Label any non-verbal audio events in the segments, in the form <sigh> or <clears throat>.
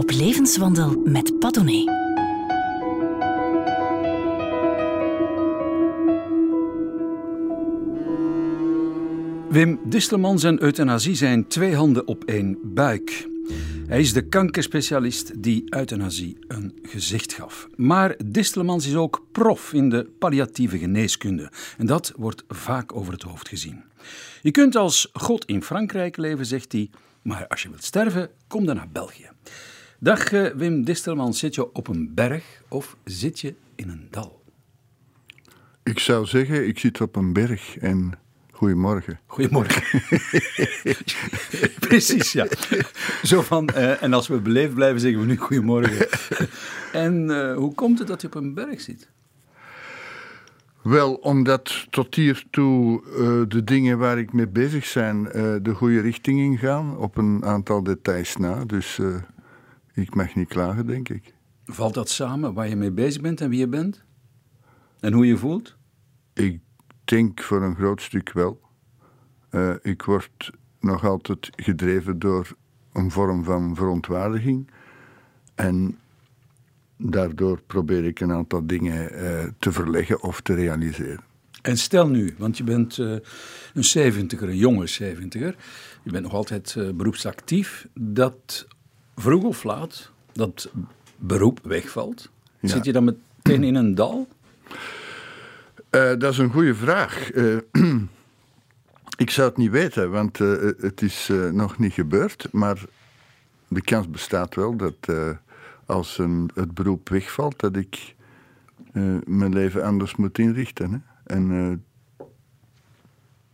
op levenswandel met Padone. Wim Distelmans en euthanasie zijn twee handen op één buik. Hij is de kankerspecialist die euthanasie een gezicht gaf. Maar Distelmans is ook prof in de palliatieve geneeskunde. En dat wordt vaak over het hoofd gezien. Je kunt als God in Frankrijk leven, zegt hij, maar als je wilt sterven, kom dan naar België. Dag eh, Wim Distelmans, zit je op een berg of zit je in een dal? Ik zou zeggen, ik zit op een berg en goedemorgen. Goedemorgen. <laughs> Precies, ja. Zo van, eh, en als we beleefd blijven, zeggen we nu goedemorgen. <laughs> en eh, hoe komt het dat je op een berg zit? Wel, omdat tot hiertoe uh, de dingen waar ik mee bezig ben de goede richting ingaan, op een aantal details na. Dus ik mag niet klagen, denk ik. Valt dat samen, waar je mee bezig bent en wie je bent? En hoe je voelt? Ik denk voor een groot stuk wel. Uh, ik word nog altijd gedreven door een vorm van verontwaardiging. En daardoor probeer ik een aantal dingen uh, te verleggen of te realiseren. En stel nu, want je bent uh, een zeventiger, een jonge zeventiger. Je bent nog altijd beroepsactief. Dat vroeg of laat dat beroep wegvalt. Ja. Zit je dan meteen in een dal? Uh, dat is een goede vraag. Uh, <clears throat> ik zou het niet weten, want uh, het is nog niet gebeurd. Maar de kans bestaat wel dat als een, het beroep wegvalt, dat ik mijn leven anders moet inrichten. Hè? En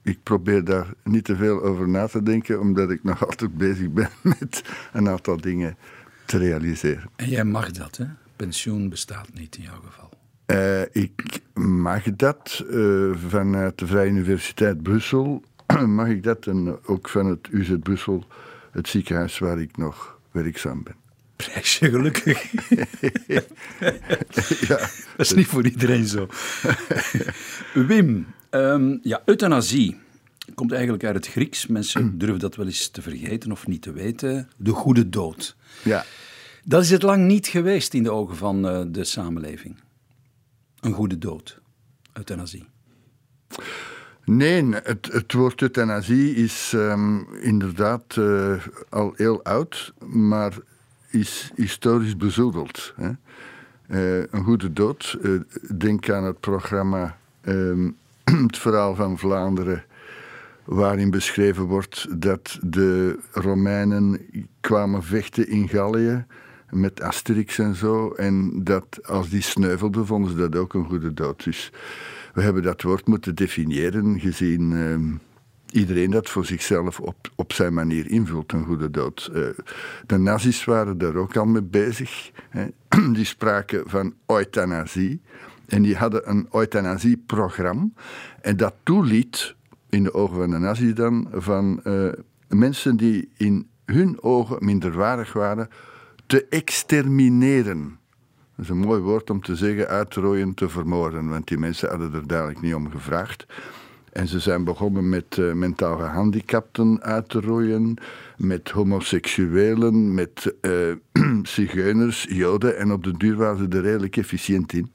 ik probeer daar niet te veel over na te denken, omdat ik nog <laughs> altijd bezig ben met een aantal dingen te realiseren. En jij mag dat, hè? Pensioen bestaat niet in jouw geval. Uh, ik mag dat uh, vanuit de Vrije Universiteit Brussel. <clears throat> mag ik dat en ook van het UZ Brussel, het ziekenhuis waar ik nog werkzaam ben. Prijsje gelukkig. <laughs> ja. <laughs> Dat is niet voor iedereen zo. Wim, um, ja, euthanasie komt eigenlijk uit het Grieks. Mensen <clears throat> durven dat wel eens te vergeten of niet te weten. De goede dood. Ja. Dat is het lang niet geweest in de ogen van uh, de samenleving een goede dood, euthanasie? Nee, het, het woord euthanasie is um, inderdaad uh, al heel oud, maar is historisch bezoedeld. Hè? Uh, een goede dood. Denk aan het programma um, <clears throat> Het Verhaal van Vlaanderen, waarin beschreven wordt dat de Romeinen kwamen vechten in Gallië met Asterix en zo. En dat als die sneuvelde, vonden ze dat ook een goede dood. Dus we hebben dat woord moeten definiëren, gezien uh, iedereen dat voor zichzelf op, op zijn manier invult, een goede dood. Uh, de nazi's waren daar ook al mee bezig. Hè. <clears throat> Die spraken van euthanasie. En die hadden een euthanasieprogramma. En dat toeliet, in de ogen van de nazi's dan, van uh, mensen die in hun ogen minderwaardig waren te extermineren. Dat is een mooi woord om te zeggen uitrooien, te vermoorden. Want die mensen hadden er duidelijk niet om gevraagd. En ze zijn begonnen met uh, mentaal gehandicapten uit te rooien, met homoseksuelen, met uh, <clears throat> zigeuners, joden. En op de duur waren ze er redelijk efficiënt in.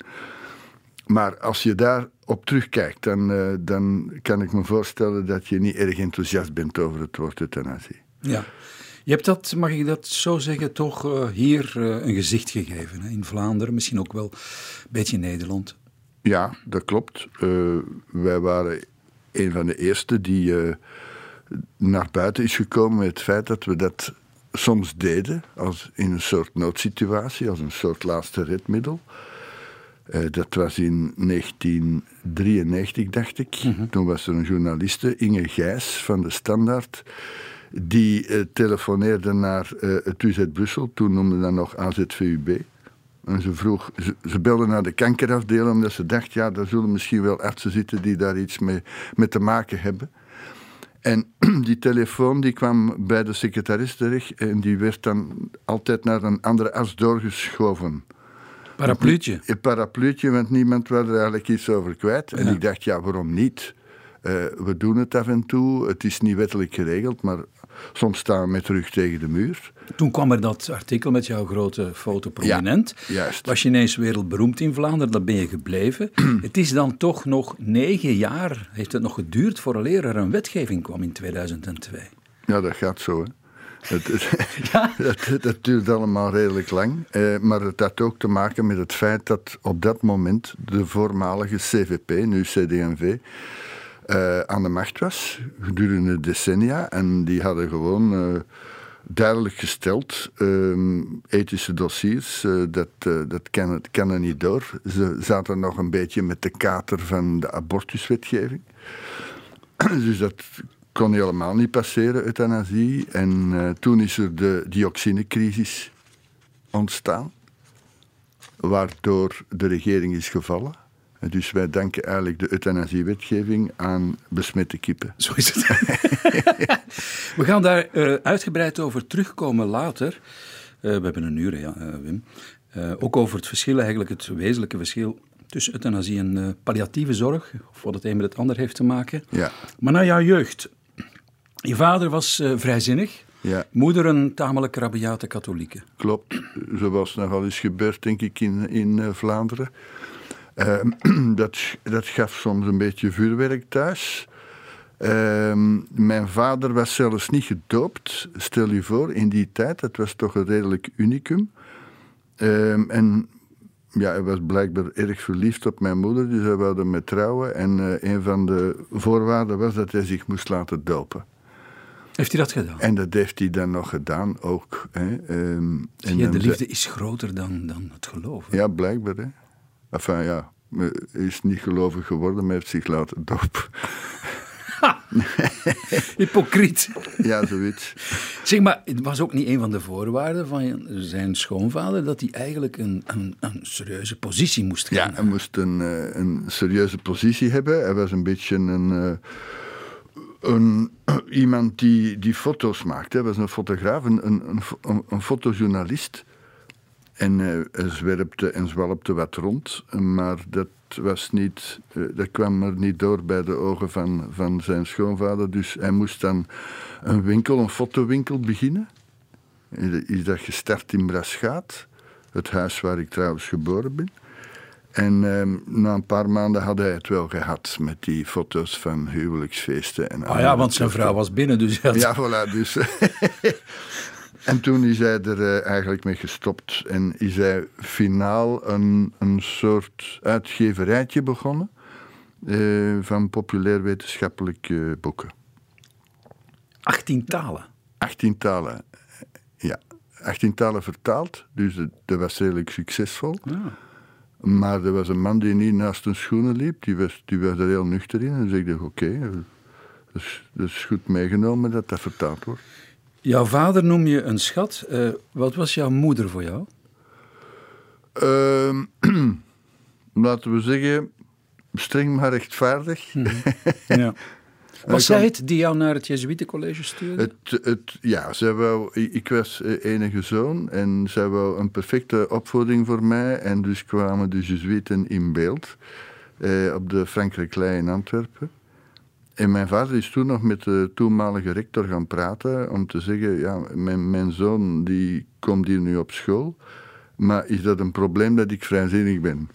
Maar als je daar op terugkijkt, dan, uh, dan kan ik me voorstellen dat je niet erg enthousiast bent over het woord euthanasie. Ja. Je hebt dat, mag ik dat zo zeggen, toch uh, hier uh, een gezicht gegeven. Hè? In Vlaanderen, misschien ook wel een beetje in Nederland. Ja, dat klopt. Wij waren een van de eerste die naar buiten is gekomen met het feit dat we dat soms deden, als in een soort noodsituatie, als een soort laatste redmiddel. Dat was in 1993, dacht ik. Mm -hmm. Toen was er een journaliste, Inge Gijs van de Standaard die uh, telefoneerde naar uh, het UZ Brussel, toen noemde dat nog AZVUB. En ze vroeg, ze, ze belde naar de kankerafdeling omdat ze dacht, ja, daar zullen misschien wel artsen zitten die daar iets mee, mee te maken hebben. En <clears throat> die telefoon die kwam bij de secretaris terecht en die werd dan altijd naar een andere arts doorgeschoven. Parapluutje? Een parapluutje, want niemand was er eigenlijk iets over kwijt. En ja. ik dacht, ja, waarom niet? Uh, we doen het af en toe, het is niet wettelijk geregeld, maar soms staan we met rug tegen de muur. Toen kwam er dat artikel met jouw grote foto prominent. Ja, juist. Was je ineens wereldberoemd in Vlaanderen, dat ben je gebleven. <clears throat> het is dan toch nog negen jaar, heeft het nog geduurd, vooraleer er een wetgeving kwam in 2002. Ja, dat gaat zo, hè. Het, <laughs> ja? <laughs> dat, dat, duurt allemaal redelijk lang. Eh, maar het had ook te maken met het feit dat op dat moment de voormalige CVP, nu CD&V, uh, aan de macht was gedurende decennia. En die hadden gewoon uh, duidelijk gesteld: uh, ethische dossiers, uh, dat, dat kan, kan er niet door. Ze zaten nog een beetje met de kater van de abortuswetgeving. <clears throat> dus dat kon helemaal niet passeren, euthanasie. En toen is er de dioxinecrisis ontstaan, waardoor de regering is gevallen. Dus wij danken eigenlijk de euthanasiewetgeving aan besmette kippen. <laughs> Zo is het. <laughs> we gaan daar uh, uitgebreid over terugkomen later. Uh, we hebben een uur, ja, Wim. ook over het verschil, eigenlijk het wezenlijke verschil tussen euthanasie en palliatieve zorg. Of wat het een met het ander heeft te maken. Ja. Maar naar jouw jeugd. Je vader was vrijzinnig. Ja. Moeder een tamelijk rabiate katholieke. Klopt. Zo was nogal eens gebeurd, denk ik, in, in Vlaanderen. Uh, <clears throat> dat, dat gaf soms een beetje vuurwerk thuis. Uh, mijn vader was zelfs niet gedoopt, stel je voor, in die tijd. Dat was toch een redelijk unicum. Uh, en ja, hij was blijkbaar erg verliefd op mijn moeder, dus hij wilde me trouwen. En uh, een van de voorwaarden was dat hij zich moest laten dopen. Heeft hij dat gedaan? En dat heeft hij dan nog gedaan ook. Hè. Um, en je, de liefde is groter dan, dan het geloof. Ja, blijkbaar. Hè. Enfin ja, hij is niet gelovig geworden, maar heeft zich laten dopen. <laughs> Hypocriet. Ja, zoiets. Zeg maar, het was ook niet een van de voorwaarden van zijn schoonvader dat hij eigenlijk een, een, een serieuze positie moest hebben. Ja, hij moest een, eh, een serieuze positie hebben. Hij was een beetje een. Uh, een, <clears throat> iemand die, die foto's maakte. Hij was een fotograaf, een, een, een, fotojournalist. En uh, zwerpte en zwalpte wat rond, maar dat, was niet, uh, dat kwam er niet door bij de ogen van, van zijn schoonvader. Dus hij moest dan een winkel, een fotowinkel beginnen. Is dat gestart in Braschaat, het huis waar ik trouwens geboren ben. En uh, na een paar maanden had hij het wel gehad met die foto's van huwelijksfeesten. En ah ja, want zijn vrouw was binnen, dus... Ja, voilà, dus... <laughs> En toen is hij er uh, eigenlijk mee gestopt en is hij finaal een, een soort uitgeverijtje begonnen uh, van populair wetenschappelijke boeken. 18 talen? 18 talen, ja. 18 talen vertaald, dus dat was redelijk succesvol. Ja. Maar er was een man die niet naast een schoenen liep, die was, die was er heel nuchter in. En dus ik dacht, oké, okay, dat, dat is goed meegenomen dat dat vertaald wordt. Jouw vader noem je een schat. Uh, wat was jouw moeder voor jou? Uh, <clears throat> laten we zeggen, streng maar rechtvaardig. Mm ja. <laughs> Was zij het die jou naar het Jezuïtencollege stuurde? Het, het, ja, zij wou, ik was enige zoon en zij wou een perfecte opvoeding voor mij. En dus kwamen de Jezuïten in beeld eh, op de Frankrijk in Antwerpen. En mijn vader is toen nog met de toenmalige rector gaan praten om te zeggen, ja, mijn, mijn zoon die komt hier nu op school, maar is dat een probleem dat ik vrijzinnig ben?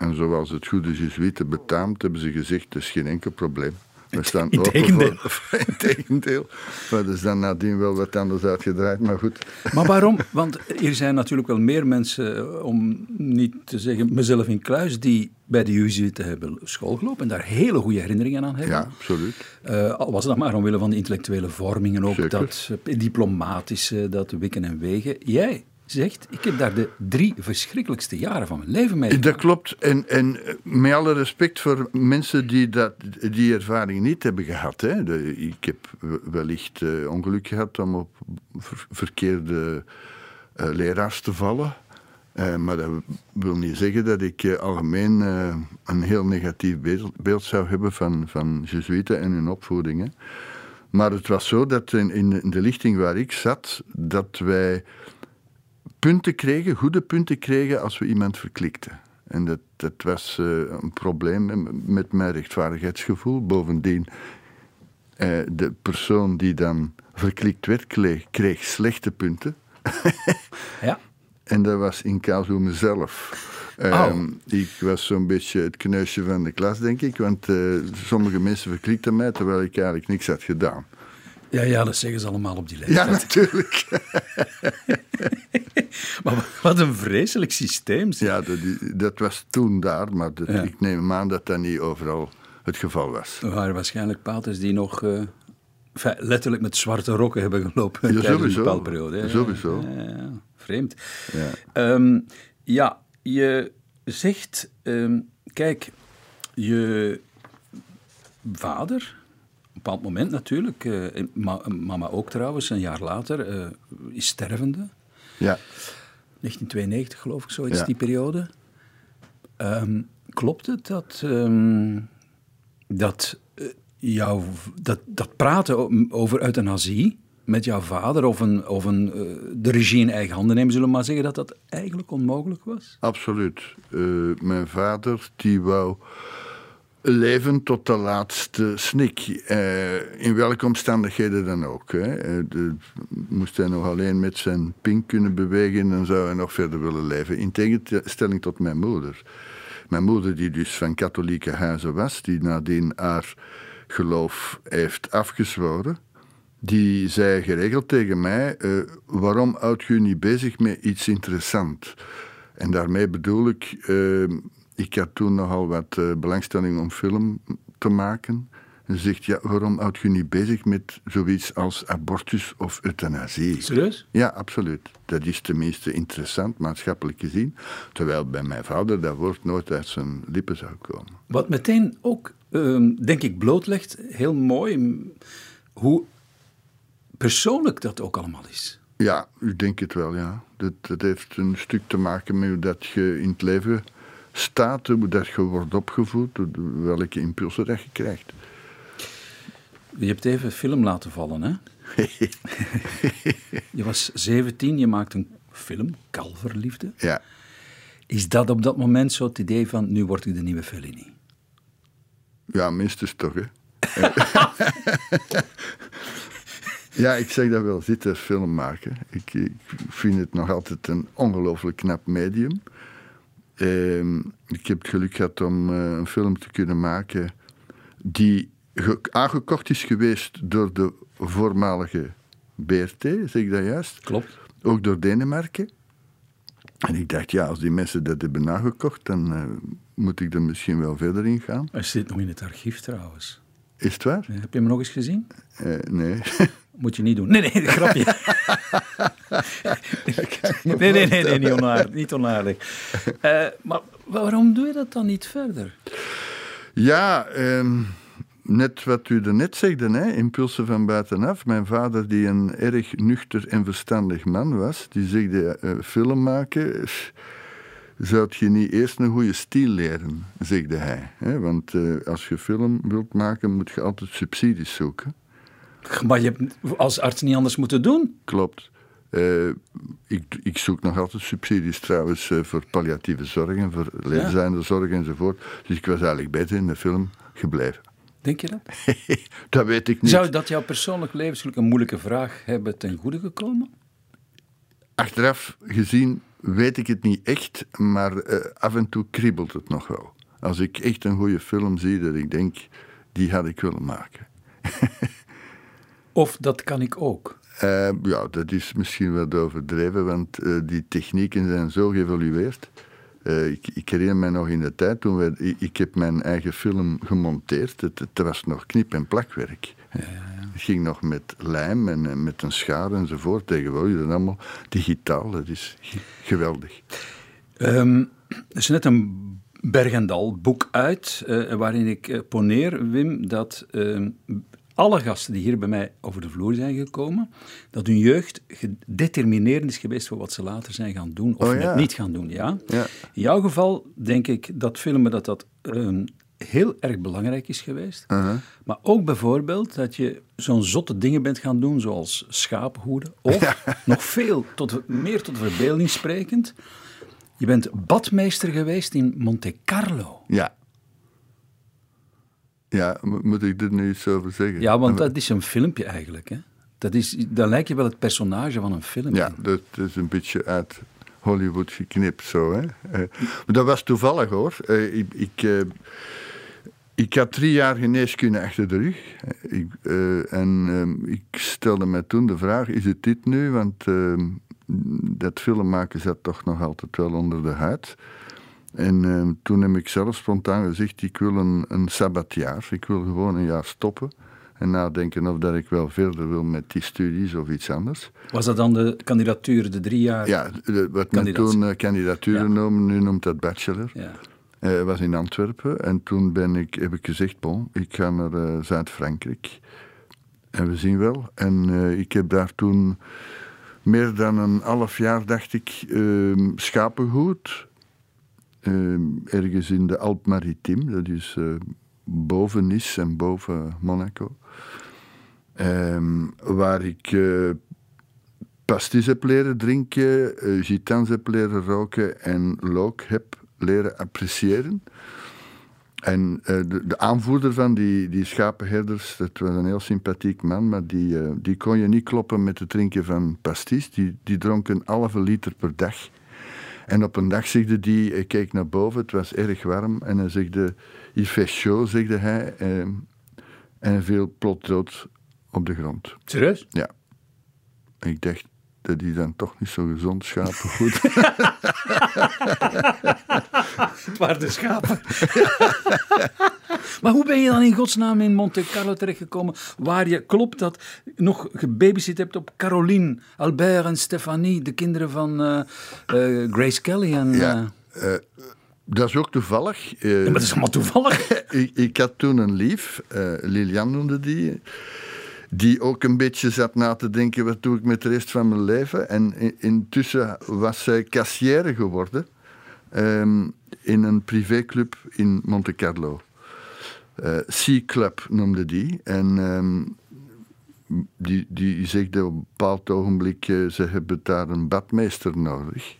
En zoals het goede Jezuïeten betaamt, hebben ze gezegd, dat is geen enkel probleem. We staan <laughs> Integendeel. Voor, integendeel. <laughs> Maar er is dan nadien wel wat anders uitgedraaid, maar goed. Maar <laughs> waarom? Want er zijn natuurlijk wel meer mensen, eh, om niet te zeggen mezelf in kluis, die bij de Jezuïeten hebben schoolgelopen en daar hele goede herinneringen aan hebben. Ja, absoluut. Uh, al was dat maar omwille van de intellectuele vormingen, ook dat uh, diplomatische, dat wikken en wegen. Jij zegt, ik heb daar de drie verschrikkelijkste jaren van mijn leven mee. Dat klopt. En, en met alle respect voor mensen die dat, die ervaring niet hebben gehad. Hè. Ik heb wellicht uh, ongeluk gehad om op verkeerde uh, leraars te vallen. Maar dat wil niet zeggen dat ik algemeen een heel negatief beeld, beeld, zou hebben van, van Jezuïeten en hun opvoedingen. Maar het was zo dat in, in de lichting waar ik zat, dat wij punten kregen, goede punten kregen als we iemand verklikten. En dat, dat was uh, een probleem met mijn rechtvaardigheidsgevoel. Bovendien Eh, de persoon die dan verklikt werd, kreeg, kreeg slechte punten. <laughs> Ja. En dat was in casu mezelf. Ehm, ik was zo'n beetje het kneusje van de klas, denk ik. Want eh, sommige mensen verklikten mij terwijl ik eigenlijk niks had gedaan. Ja, ja, dat zeggen ze allemaal op die leeftijd. Ja, natuurlijk. <laughs> Maar wat een vreselijk systeem. zeg. Ja, dat, dat was toen daar, maar dat, Ja. ik neem aan dat dat niet overal het geval was. Er waren waarschijnlijk paters die nog eh, letterlijk met zwarte rokken hebben gelopen Ja, tijdens bepaalde periode. hè. Sowieso. Ja, ja, ja. vreemd. Ja. Ehm, ja, je zegt, ehm, kijk, je vader, een bepaald moment natuurlijk, eh, ma- mama ook trouwens, een jaar later, eh, is stervende. Ja. 1992 geloof ik, zoiets Ja. die periode. Ehm, klopt het dat, ehm, dat, eh, jouw, dat, dat praten over euthanasie met jouw vader of, een, of een, de regie in eigen handen nemen, zullen we maar zeggen, dat dat eigenlijk onmogelijk was? Absoluut. Mijn vader die wou leven tot de laatste snik. Eh, in welke omstandigheden dan ook. Hè. Eh, moest hij nog alleen met zijn pink kunnen bewegen, dan zou hij nog verder willen leven. In tegenstelling tot mijn moeder. Mijn moeder, die dus van katholieke huizen was, die nadien haar geloof heeft afgezworen. Die zei geregeld tegen mij: eh, Waarom houdt u niet bezig met iets interessants? En daarmee bedoel ik, ik had toen nogal wat eh, belangstelling om film te maken. En ze zegt: Ja, waarom houdt u niet bezig met zoiets als abortus of euthanasie? Serieus? Ja, absoluut. Dat is tenminste interessant, maatschappelijk gezien. Terwijl bij mijn vader dat woord nooit uit zijn lippen zou komen. Wat meteen ook, ehm, denk ik, blootlegt, heel mooi, hoe persoonlijk dat ook allemaal is. Ja, ik denk het wel, ja. Dat, dat heeft een stuk te maken met hoe dat je in het leven staat, hoe dat je wordt opgevoed, welke impulsen dat je krijgt. Je hebt even film laten vallen, hè? <laughs> je was 17, je maakt een film, Kalverliefde. Ja, Is dat op dat moment zo het idee van, nu word ik de nieuwe Fellini? ja minstens toch, hè. <laughs> ja, ik zeg dat wel, zitten film maken. Ik, ik vind het nog altijd een ongelooflijk knap medium. Ehm, ik heb het geluk gehad om eh, een film te kunnen maken die ge- aangekocht is geweest door de voormalige BRT, zeg ik dat juist? Klopt. Ook door Denemarken. En ik dacht, ja, als die mensen dat hebben nagekocht, dan eh, moet ik er misschien wel verder in gaan. Hij zit nog in het archief trouwens. Is het waar? Heb je hem nog eens gezien? Eh, nee. <laughs> Moet je niet doen. Nee, nee, <laughs> grapje. <laughs> nee, nee, nee, nee, niet onaardig. Niet onaardig. Eh, maar waarom doe je dat dan niet verder? ja, ehm, net wat u daarnet zegde, hè, impulsen van buitenaf. Mijn vader, die een erg nuchter en verstandig man was, die zegde, eh, film maken... Zou je niet eerst een goede stil leren, zegde hij. Want eh, als je film wilt maken, moet je altijd subsidies zoeken. Maar je hebt als arts niet anders moeten doen. Klopt. Eh, ik, ik zoek nog altijd subsidies trouwens eh, voor palliatieve zorg en voor leefzijnde zorg enzovoort. Dus ik was eigenlijk beter in de film gebleven. Denk je dat? <laughs> dat weet ik niet. Zou dat jouw persoonlijk levensgeluk een moeilijke vraag hebben ten goede gekomen? Achteraf gezien weet ik het niet echt, maar eh, af en toe kriebelt het nog wel. Als ik echt een goede film zie dat ik denk, die had ik willen maken. Of dat kan ik ook? Eh, ja, dat is misschien wat overdreven, want eh, die technieken zijn zo geëvolueerd. Eh, ik, ik herinner me nog in de tijd toen we, ik, ik heb mijn eigen film gemonteerd. Het, het was nog knip- en plakwerk. Het ging nog met lijm en eh, met een schaar enzovoort. Tegenwoordig is het allemaal digitaal. Dat is geweldig. Ehm, er is net een Berg en Dal boek uit, eh, waarin ik poneer, Wim, dat ehm, alle gasten die hier bij mij over de vloer zijn gekomen, dat hun jeugd gedeterminerend is geweest voor wat ze later zijn gaan doen of Oh, ja. niet gaan doen. Ja? Ja. In jouw geval denk ik dat filmen dat dat ehm, heel erg belangrijk is geweest. Uh-huh. Maar ook bijvoorbeeld dat je zo'n zotte dingen bent gaan doen, zoals schapenhoeden. Of <laughs> nog veel, tot, meer tot verbeelding sprekend. Je bent badmeester geweest in Monte Carlo. Ja. Ja, moet ik er nu iets over zeggen? Ja, want dat is een filmpje eigenlijk. Hè? Dat is, dan lijkt je wel het personage van een film. Ja, dat is een beetje uit Hollywood geknipt zo. Hè? Uh, maar dat was toevallig hoor. Uh, ik, ik, uh, ik had drie jaar geneeskunde achter de rug. Ik, en ehm, ik stelde me toen de vraag: is het dit nu? Want ehm, dat filmmaken zat toch nog altijd wel onder de huid. En ehm, toen heb ik zelf spontaan gezegd: ik wil een, een sabbatjaar. Ik wil gewoon een jaar stoppen en nadenken of dat ik wel verder wil met die studies of iets anders. Was dat dan de kandidatuur, de drie jaar? Ja, wat men toen uh, kandidaturen ja. noemde, nu noemt dat bachelor. Ja. Uh, was in Antwerpen en toen ben ik, heb ik gezegd, bon, ik ga naar uh, Zuid-Frankrijk. En we zien wel. En ik heb daar toen meer dan een half jaar, dacht ik, ehm, schapengoed. Ehm, ergens in de Alpes-Maritime, dat is boven Nice en boven Monaco. Um, waar ik uh, pastis heb leren drinken, uh, gitans heb leren roken en look heb leren appreciëren. En de, de, aanvoerder van die, die schapenherders, dat was een heel sympathiek man, maar die, die kon je niet kloppen met het drinken van pastis. Die, die dronk een halve liter per dag. En op een dag zegde die, hij keek naar boven, het was erg warm, en hij zegde, il fait chaud, zegde hij, eh, en hij viel plot dood op de grond. Serieus? Ja. Ik dacht, dat is dan toch niet zo gezond, schapengoed. het <laughs> waren de schapen. <laughs> maar hoe ben je dan in godsnaam in Monte Carlo terechtgekomen, waar je, klopt dat, nog gebabysit hebt op Caroline, Albert en Stefanie, de kinderen van uh, uh, Grace Kelly en... Ja, uh, dat is ook toevallig. Ja, maar dat is allemaal toevallig. <laughs> ik, ik, had toen een lief, Lilian noemde die die ook een beetje zat na te denken: wat doe ik met de rest van mijn leven? En intussen was zij kassière geworden um, in een privéclub in Monte Carlo. Uh, Club noemde die. En um, die, die zegde op een bepaald ogenblik: uh, ze hebben daar een badmeester nodig.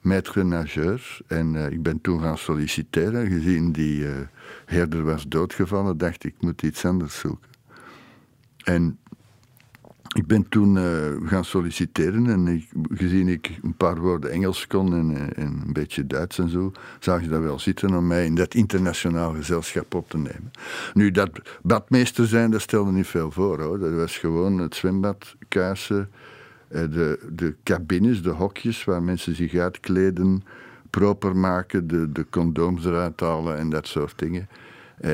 Maître nageur. En uh, ik ben toen gaan solliciteren. Gezien die herder was doodgevallen, dacht ik moet iets anders zoeken. En ik ben toen uh, gaan solliciteren en ik, gezien ik een paar woorden Engels kon en, eh, en, een beetje Duits en zo, zag je dat wel zitten om mij in dat internationaal gezelschap op te nemen. Nu, dat badmeester zijn, dat stelde niet veel voor hoor. Dat was gewoon het zwembad, kaarsen, eh, de, de cabines, de hokjes waar mensen zich uitkleden, proper maken, de, de condooms eruit halen en dat soort dingen. Uh,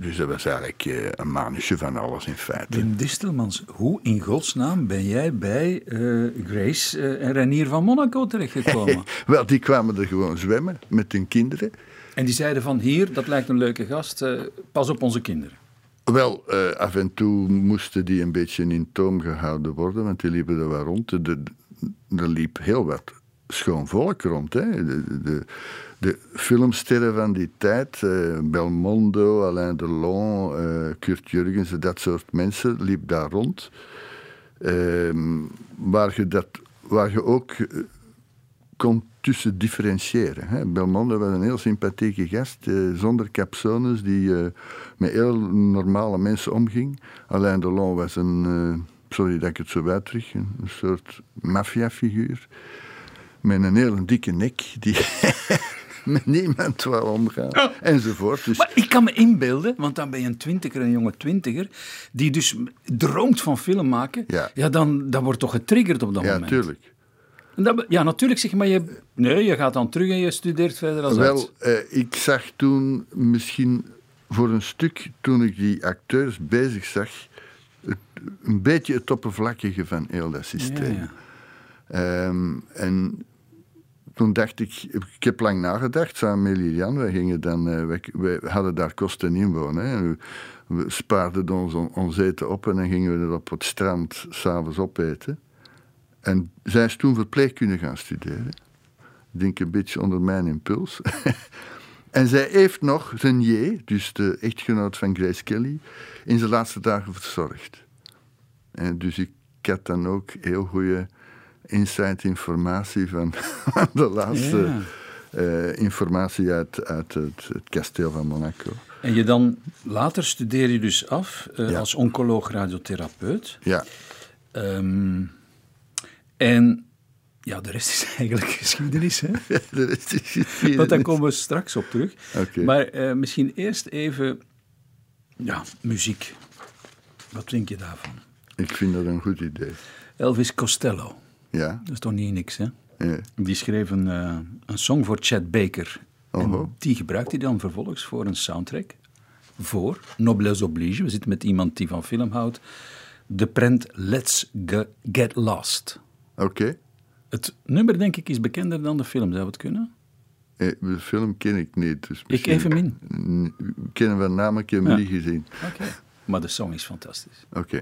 dus dat was eigenlijk uh, een manusje van alles in feite. Wim Distelmans, hoe in godsnaam ben jij bij uh, Grace en Renier van Monaco terechtgekomen? <laughs> Wel, die kwamen er gewoon zwemmen met hun kinderen. En die zeiden van hier, dat lijkt een leuke gast, pas op onze kinderen. Wel, af en toe moesten die een beetje in toom gehouden worden, want die liepen er wel rond. Er liep heel wat schoon volk rond. Hè. De, de, de filmsterren van die tijd, uh, Belmondo, Alain Delon, uh, Kurt Jurgensen, dat soort mensen, liep daar rond. Uh, waar, je dat, waar je ook eh, kon tussen differentiëren. Hè. Belmondo was een heel sympathieke gast, zonder capsones, die met heel normale mensen omging. Alain Delon was een, sorry dat ik het zo uitdruk, een, soort maffiafiguur met een hele dikke nek die <laughs> <laughs> met niemand wil omgaan, oh. enzovoort. Dus... Maar ik kan me inbeelden, want dan ben je een twintiger, een jonge twintiger, die dus droomt van film maken. Ja, ja dan, dan wordt toch getriggerd op dat ja, moment. Tuurlijk. Dat, ja, natuurlijk zeg maar, je, nee, je gaat dan terug en je studeert verder als Wel, eh, ik zag toen misschien voor een stuk, toen ik die acteurs bezig zag, het, een beetje het oppervlakkige van heel dat systeem. Ja, ja. Um, en toen dacht ik, ik heb lang nagedacht samen met Lilian. Wij, gingen dan, uh, wij, wij, hadden daar kosten inwonen. Hè. We, spaarden ons, eten op en dan gingen we er op het strand s'avonds opeten. En zij is toen verpleegkunde gaan studeren. Ik denk een beetje onder mijn impuls. <laughs> en zij heeft nog Renier, dus de echtgenoot van Grace Kelly, in zijn laatste dagen verzorgd. En dus ik had dan ook heel goede inside informatie van <laughs> de laatste uh, informatie uit, uit het, het, kasteel van Monaco. En je dan later studeer je dus af eh, Ja. als oncoloog-radiotherapeut. Ja, Ehm, en ja, de rest is <laughs> eigenlijk geschiedenis, hè? <laughs> de rest is geschiedenis. Want daar komen we straks op terug. Oké. Maar eh, misschien eerst even, ja, muziek. Wat denk je daarvan? Ik vind dat een goed idee. Elvis Costello, Ja, dat is toch niet niks, hè? ja. Die schreef een, eh, een song voor Chad Baker. Oho. En die gebruikt hij dan vervolgens voor een soundtrack. Voor Noblesse Oblige. We zitten met iemand die van film houdt. De prent Let's Ge- Get Lost. oké. Het nummer, denk ik, is bekender dan de film. Zou het kunnen? Eh, De film ken ik niet. Dus Ik evenmin. N- Ik ken hem van naam, ik heb hem Ja. niet gezien. Oké. Maar de song is fantastisch. Oké.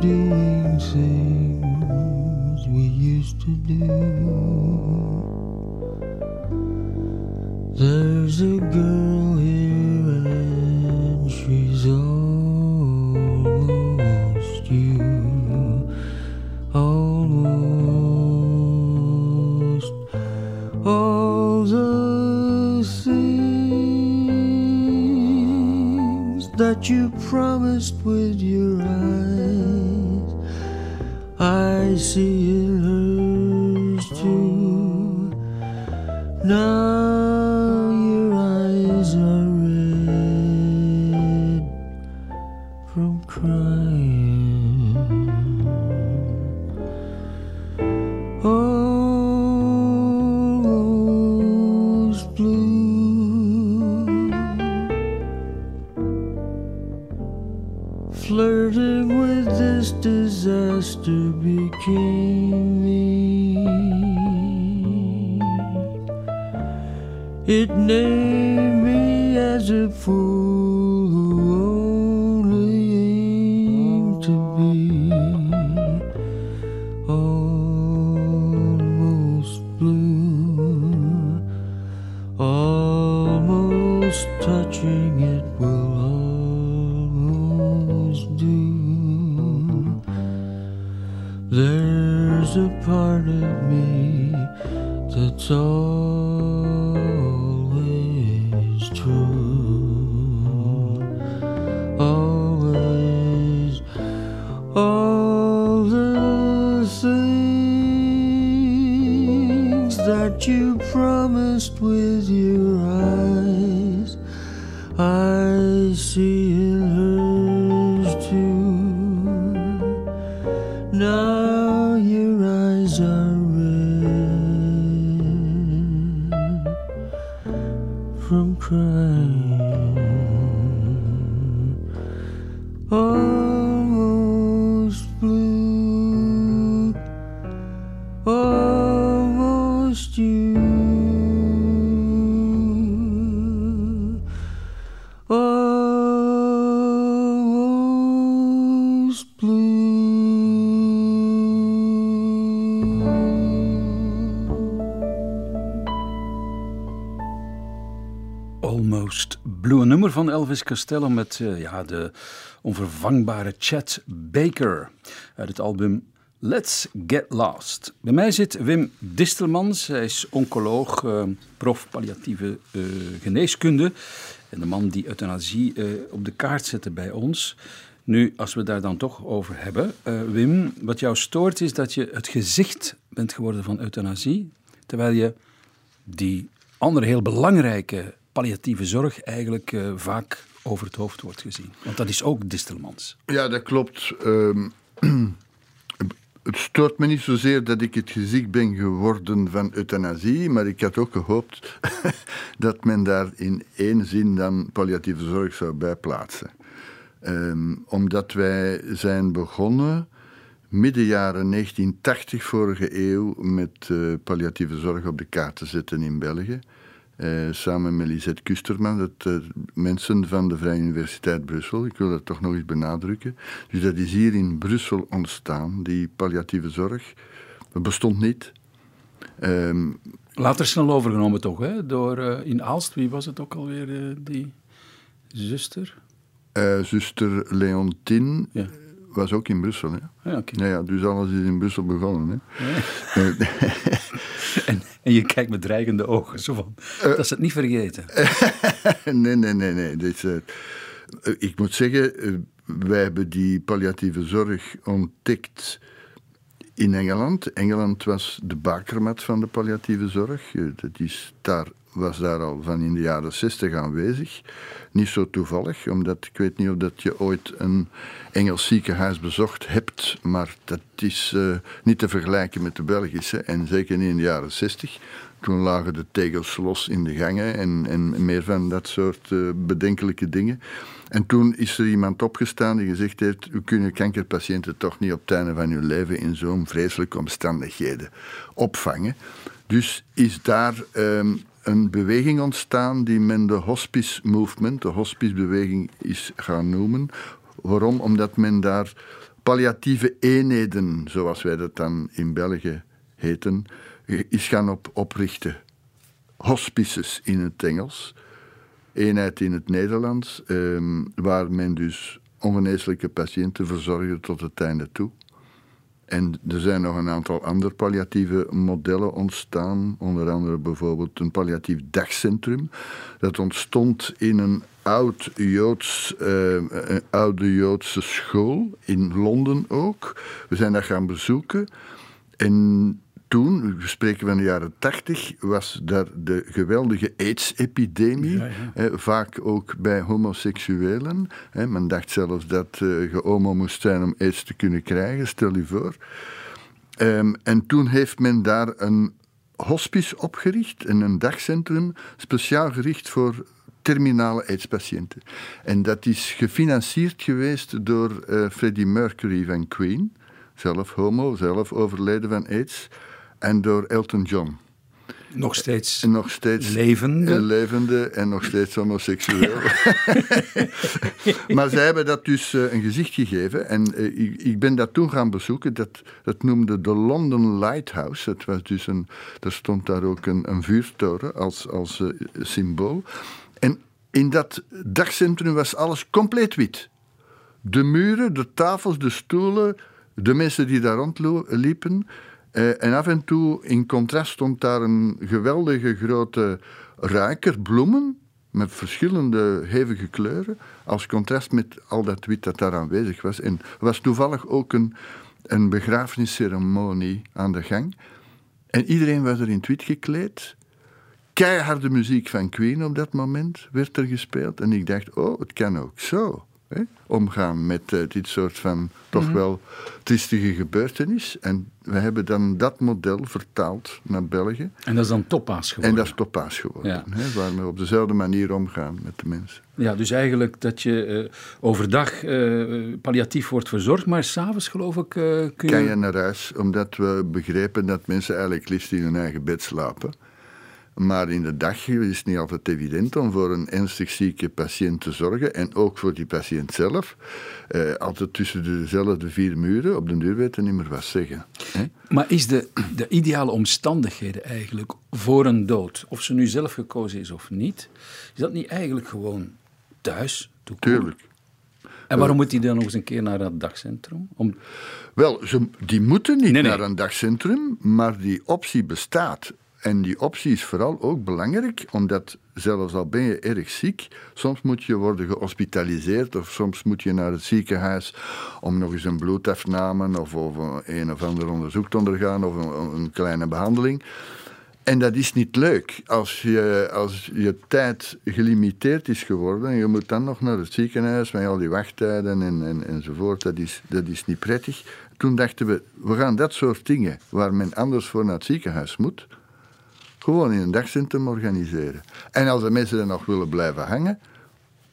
Doing things we used to do. There's a girl here and she's almost you, almost all the things that you promised with your see in van Elvis Costello met eh, ja, de onvervangbare Chet Baker uit het album Let's Get Lost. Bij mij zit Wim Distelmans, hij is oncoloog, eh, prof palliatieve eh, geneeskunde en de man die euthanasie op de kaart zette bij ons. Nu, als we daar dan toch over hebben, Wim, wat jou stoort is dat je het gezicht bent geworden van euthanasie, terwijl je die andere heel belangrijke palliatieve zorg eigenlijk eh, vaak over het hoofd wordt gezien. Want dat is ook Distelmans. Ja, dat klopt. Ehm, <clears throat> het stoort me niet zozeer dat ik het gezicht ben geworden van euthanasie, maar ik had ook gehoopt <laughs> dat men daar in één zin dan palliatieve zorg zou bijplaatsen. Ehm, omdat wij zijn begonnen midden jaren 1980 vorige eeuw met eh, palliatieve zorg op de kaart te zetten in België. Eh, samen met Lisette Kusterman, dat mensen van de Vrije Universiteit Brussel. Ik wil dat toch nog eens benadrukken. Dus dat is hier in Brussel ontstaan, die palliatieve zorg. Dat bestond niet. Ehm, Later snel overgenomen toch, hè? door eh, in Aalst, wie was het ook alweer, eh, die zuster? zuster Leontine Ja. Was ook in Brussel. Hè? Ja, oké. Ja, ja, dus alles is in Brussel begonnen. Hè? Eh, <laughs> En, en je kijkt met dreigende ogen, zo van, dat is het niet vergeten. <laughs> nee, nee, nee. nee. Dit, eh, eh, ik moet zeggen, eh, wij hebben die palliatieve zorg ontdekt in Engeland. Engeland was de bakermat van de palliatieve zorg. Eh, Dat is daar, was daar al van in de jaren zestig aanwezig. Niet zo toevallig, omdat ik weet niet of dat je ooit een Engels ziekenhuis bezocht hebt, maar dat is eh, niet te vergelijken met de Belgische. En zeker niet in de jaren zestig. Toen lagen de tegels los in de gangen en, en meer van dat soort eh, bedenkelijke dingen. En toen is er iemand opgestaan die gezegd heeft: U kunnen kankerpatiënten toch niet op het einde van hun leven in zo'n vreselijke omstandigheden opvangen. Dus is daar ehm, een beweging ontstaan die men de hospice movement, de hospicebeweging, is gaan noemen. Waarom? Omdat men daar palliatieve eenheden, zoals wij dat dan in België heten, is gaan op, oprichten. Hospices in het Engels, eenheid in het Nederlands, ehm, waar men dus ongeneeslijke patiënten verzorgde tot het einde toe. En er zijn nog een aantal andere palliatieve modellen ontstaan. Onder andere bijvoorbeeld een palliatief dagcentrum. Dat ontstond in een oud Joods, eh, een oude Joodse school in Londen ook. We zijn dat gaan bezoeken. En toen, we spreken van de jaren tachtig, was daar de geweldige AIDS-epidemie. Ja, ja. Hè, vaak ook bij homoseksuelen. Hè. Men dacht zelfs dat eh, je homo moest zijn om AIDS te kunnen krijgen, stel je voor. Ehm, en toen heeft men daar een hospice opgericht, en een dagcentrum, speciaal gericht voor terminale AIDS-patiënten. En dat is gefinancierd geweest door eh, Freddie Mercury van Queen, zelf homo, zelf overleden van AIDS, en door Elton John. Nog steeds En nog steeds levende. en levende en nog steeds homoseksueel. <laughs> maar zij hebben dat dus eh, een gezicht gegeven. En eh, ik, ik ben dat toen gaan bezoeken. Dat, dat noemde de London Lighthouse. Het was dus een, er stond daar ook een, een vuurtoren als, als eh, symbool. En in dat dagcentrum was alles compleet wit. De muren, de tafels, de stoelen, de mensen die daar rondliepen. Eh, en af en toe in contrast stond daar een geweldige grote ruiker, bloemen, met verschillende hevige kleuren, als contrast met al dat wit dat daar aanwezig was. En er was toevallig ook een, een begrafenisceremonie aan de gang. En iedereen was er in het wit gekleed. Keiharde muziek van Queen op dat moment werd er gespeeld. En ik dacht, oh, het kan ook zo. Hè? Omgaan met eh, dit soort van toch wel triestige gebeurtenis. En we hebben dan dat model vertaald naar België. En dat is dan toppaas geworden. En dat is toppaas geworden. Ja. Hè? Waar we op dezelfde manier omgaan met de mensen. Ja, dus eigenlijk dat je eh, overdag eh, palliatief wordt verzorgd, maar s'avonds geloof ik kun je... Kan je naar huis, omdat we begrepen dat mensen eigenlijk liefst in hun eigen bed slapen. Maar in de dag is het niet altijd evident om voor een ernstig zieke patiënt te zorgen. En ook voor die patiënt zelf. Eh, altijd tussen dezelfde vier muren. Op de deur weten niet meer wat zeggen. Hè? Maar is de, de ideale omstandigheden eigenlijk voor een dood, of ze nu zelf gekozen is of niet, is dat niet eigenlijk gewoon thuis? toekomen? Tuurlijk. En waarom moet hij dan nog eens een keer naar dat dagcentrum? Om... Wel, ze, die moeten niet Nee, nee. naar een dagcentrum, maar die optie bestaat. En die optie is vooral ook belangrijk, omdat zelfs al ben je erg ziek, soms moet je worden gehospitaliseerd of soms moet je naar het ziekenhuis om nog eens een bloedafname of, een of ander onderzoek te ondergaan of een, een kleine behandeling. En dat is niet leuk als je, als je tijd gelimiteerd is geworden en je moet dan nog naar het ziekenhuis met al die wachttijden en, en, enzovoort. Dat is, dat is niet prettig. Toen dachten we, we gaan dat soort dingen waar men anders voor naar het ziekenhuis moet, gewoon in een dagcentrum organiseren. En als de mensen er nog willen blijven hangen,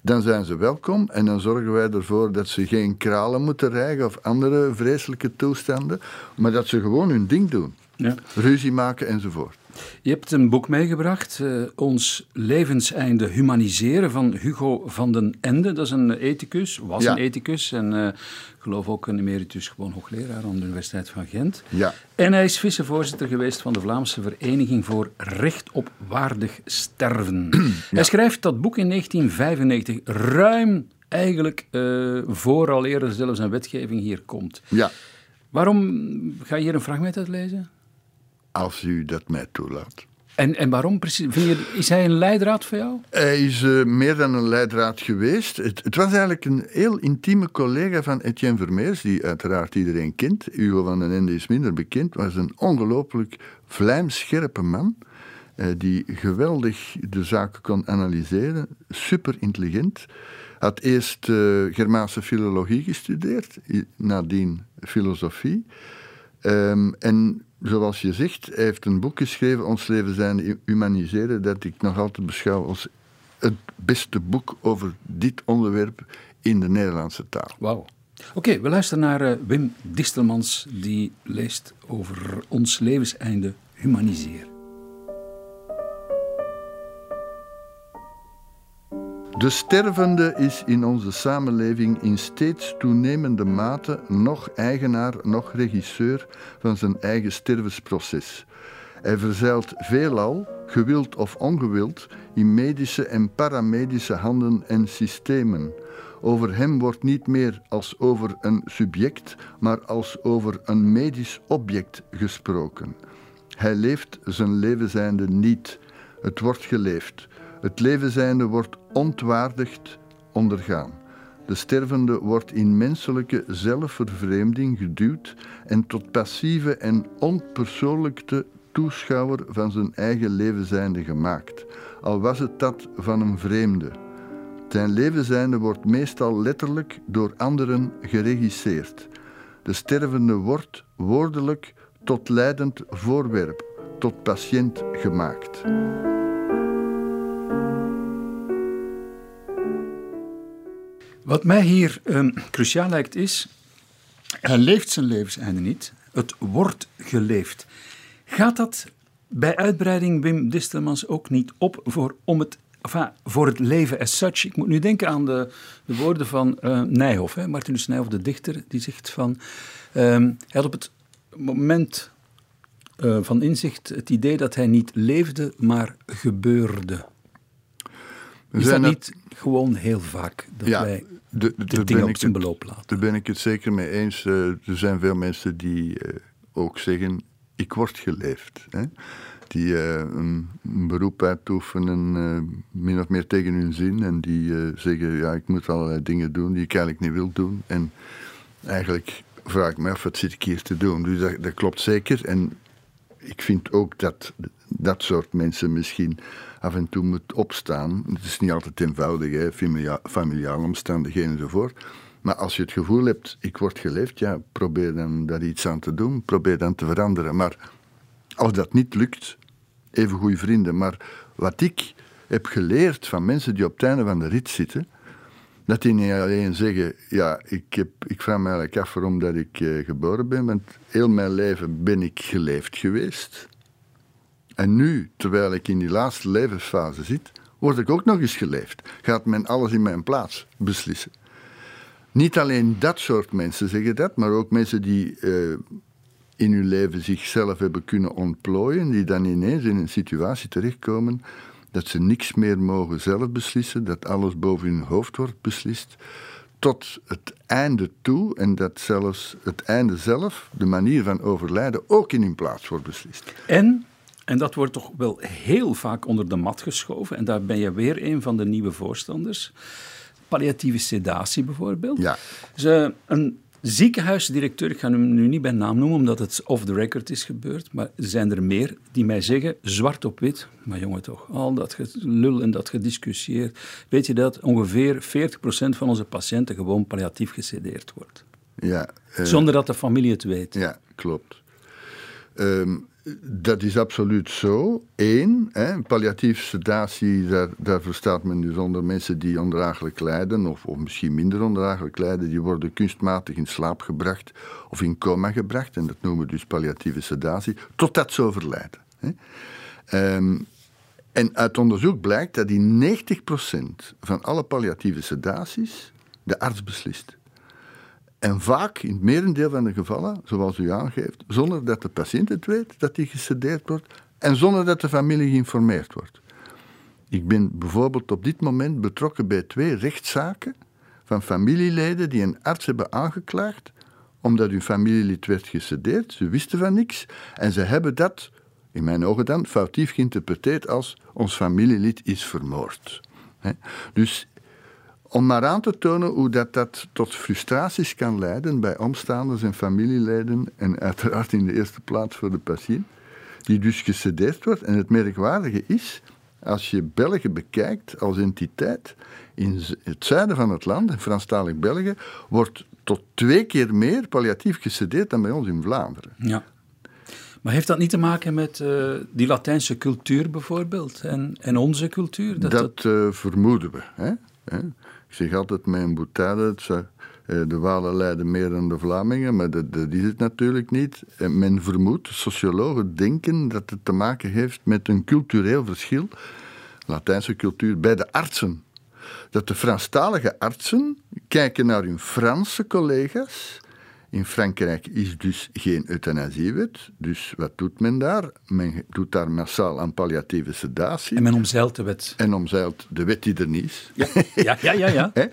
dan zijn ze welkom en dan zorgen wij ervoor dat ze geen kralen moeten rijgen of andere vreselijke toestanden, maar dat ze gewoon hun ding doen. Ja. Ruzie maken enzovoort. Je hebt een boek meegebracht, uh, Ons levenseinde humaniseren, van Hugo van den Ende. Dat is een ethicus, was Ja. een ethicus en uh, geloof ook een emeritus gewoon hoogleraar aan de Universiteit van Gent. Ja. En hij is vicevoorzitter geweest van de Vlaamse Vereniging voor Recht op Waardig Sterven. <clears throat> Hij schrijft dat boek in 1995, ruim eigenlijk uh, vooraleer er zelfs een wetgeving hier komt. Ja, Waarom ga je hier een fragment uitlezen? Als u dat mij toelaat. En, en waarom precies? Vind je, is hij een leidraad voor jou? Hij is eh, meer dan een leidraad geweest. Het, het was eigenlijk een heel intieme collega van Etienne Vermeers, die uiteraard iedereen kent. Hugo van den Ende is minder bekend, was een ongelooflijk vlijmscherpe man. eh, die geweldig de zaken kon analyseren, super intelligent. Had eerst eh, Germaanse filologie gestudeerd, nadien filosofie. Ehm, en zoals je zegt, hij heeft een boek geschreven, Ons leven zijn humaniseren, dat ik nog altijd beschouw als het beste boek over dit onderwerp in de Nederlandse taal. Wauw. Oké, we luisteren naar eh, Wim Distelmans, die leest over ons levenseinde humaniseren. De stervende is in onze samenleving in steeds toenemende mate nog eigenaar, nog regisseur van zijn eigen stervensproces. Hij verzeilt veelal, gewild of ongewild, in medische en paramedische handen en systemen. Over hem wordt niet meer als over een subject, maar als over een medisch object gesproken. Hij leeft zijn levenzijnde niet. Het wordt geleefd. Het levenzijnde wordt ontwaardigd ondergaan. De stervende wordt in menselijke zelfvervreemding geduwd en tot passieve en onpersoonlijke toeschouwer van zijn eigen levenzijnde gemaakt, al was het dat van een vreemde. Zijn levenzijnde wordt meestal letterlijk door anderen geregisseerd. De stervende wordt woordelijk tot leidend voorwerp, tot patiënt gemaakt. Wat mij hier um, cruciaal lijkt is, hij leeft zijn levenseinde niet, het wordt geleefd. Gaat dat bij uitbreiding Wim Distelmans ook niet op voor, om het, voor het leven as such? Ik moet nu denken aan de, de woorden van uh, Nijhoff, hè, Martinus Nijhoff, de dichter, die zegt van, um, hij had op het moment uh, van inzicht het idee dat hij niet leefde, maar gebeurde. Is dat niet gewoon heel vaak dat ja, wij de, de, de dingen op zijn beloop laten? Daar ben ik het zeker mee eens. Uh, er zijn veel mensen die uh, ook zeggen, ik word geleefd. Hè? Die uh, een, een, beroep uitoefenen, min of meer tegen hun zin. En die zeggen, ja, ik moet allerlei dingen doen die ik eigenlijk niet wil doen. En eigenlijk vraag ik me af, wat zit ik hier te doen? Dus dat, dat klopt zeker. En ik vind ook dat dat soort mensen misschien af en toe moet opstaan. Het is niet altijd eenvoudig, hè? Familia familiale omstandigheden enzovoort. Maar als je het gevoel hebt, ik word geleefd, ja, probeer dan daar iets aan te doen. Probeer dan te veranderen. Maar als dat niet lukt, even goede vrienden. Maar wat ik heb geleerd van mensen die op het einde van de rit zitten, dat die niet alleen zeggen, ja, ik, heb, ik vraag me eigenlijk af waarom dat ik uh, geboren ben, want heel mijn leven ben ik geleefd geweest. En nu, terwijl ik in die laatste levensfase zit, word ik ook nog eens geleefd. Gaat men alles in mijn plaats beslissen. Niet alleen dat soort mensen zeggen dat, maar ook mensen die uh, in hun leven zichzelf hebben kunnen ontplooien, die dan ineens in een situatie terechtkomen dat ze niks meer mogen zelf beslissen, dat alles boven hun hoofd wordt beslist, tot het einde toe en dat zelfs het einde zelf, de manier van overlijden, ook in hun plaats wordt beslist. En en dat wordt toch wel heel vaak onder de mat geschoven. En daar ben je weer een van de nieuwe voorstanders. Palliatieve sedatie bijvoorbeeld. Ja. Dus, uh, een ziekenhuisdirecteur, ik ga hem nu niet bij naam noemen omdat het off the record is gebeurd, maar er zijn er meer die mij zeggen, zwart op wit, maar jongen toch, al dat gelul en dat gediscussieerd, weet je dat ongeveer 40% van onze patiënten gewoon palliatief gesedeerd wordt. Ja, uh, Zonder dat de familie het weet. Ja, klopt. Um, dat is absoluut zo. Eén, hè, palliatieve sedatie, daar, daar verstaat men dus onder mensen die ondraaglijk lijden, of, of misschien minder ondraaglijk lijden, die worden kunstmatig in slaap gebracht of in coma gebracht, en dat noemen we dus palliatieve sedatie, totdat ze overlijden. Hè. Ehm, en uit onderzoek blijkt dat in 90% van alle palliatieve sedaties de arts beslist. En vaak, in het merendeel van de gevallen, zoals u aangeeft, zonder dat de patiënt het weet dat hij gesedeerd wordt en zonder dat de familie geïnformeerd wordt. Ik ben bijvoorbeeld op dit moment betrokken bij twee rechtszaken van familieleden die een arts hebben aangeklaagd omdat hun familielid werd gesedeerd. Ze wisten van niks en ze hebben dat, in mijn ogen dan, foutief geïnterpreteerd als ons familielid is vermoord. Dus om maar aan te tonen hoe dat, dat tot frustraties kan leiden bij omstaanders en familieleden en uiteraard in de eerste plaats voor de patiënt, die dus gesedeerd wordt. En het merkwaardige is, als je België bekijkt als entiteit, in het zuiden van het land, in Franstalig België, wordt tot twee keer meer palliatief gesedeerd dan bij ons in Vlaanderen. Ja. Maar heeft dat niet te maken met eh, die Latijnse cultuur bijvoorbeeld en, en onze cultuur? Dat, dat- eh, vermoeden we. Hè? Ik zeg altijd het zou- eh, de Walen lijden meer dan de Vlamingen, maar dat, dat is het natuurlijk niet. En men vermoedt, sociologen denken dat het te maken heeft met een cultureel verschil, Latijnse cultuur, bij de artsen. Dat de Franstalige artsen kijken naar hun Franse collega's. In Frankrijk is dus geen euthanasiewet. Dus wat doet men daar? Men doet daar massaal aan palliatieve sedatie. En men omzeilt de wet. En omzeilt de wet die er niet is. Ja, ja, ja. ja? <laughs>